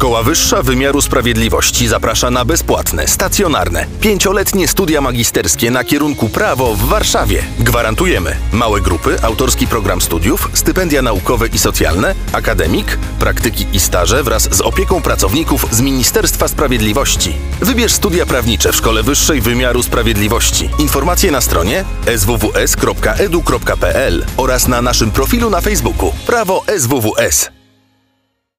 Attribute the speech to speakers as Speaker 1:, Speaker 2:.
Speaker 1: Szkoła Wyższa Wymiaru Sprawiedliwości zaprasza na bezpłatne, stacjonarne, pięcioletnie studia magisterskie na kierunku prawo w Warszawie. Gwarantujemy małe grupy, autorski program studiów, stypendia naukowe i socjalne, akademik, praktyki i staże wraz z opieką pracowników z Ministerstwa Sprawiedliwości. Wybierz studia prawnicze w Szkole Wyższej Wymiaru Sprawiedliwości. Informacje na stronie swws.edu.pl oraz na naszym profilu na Facebooku Prawo SWWS.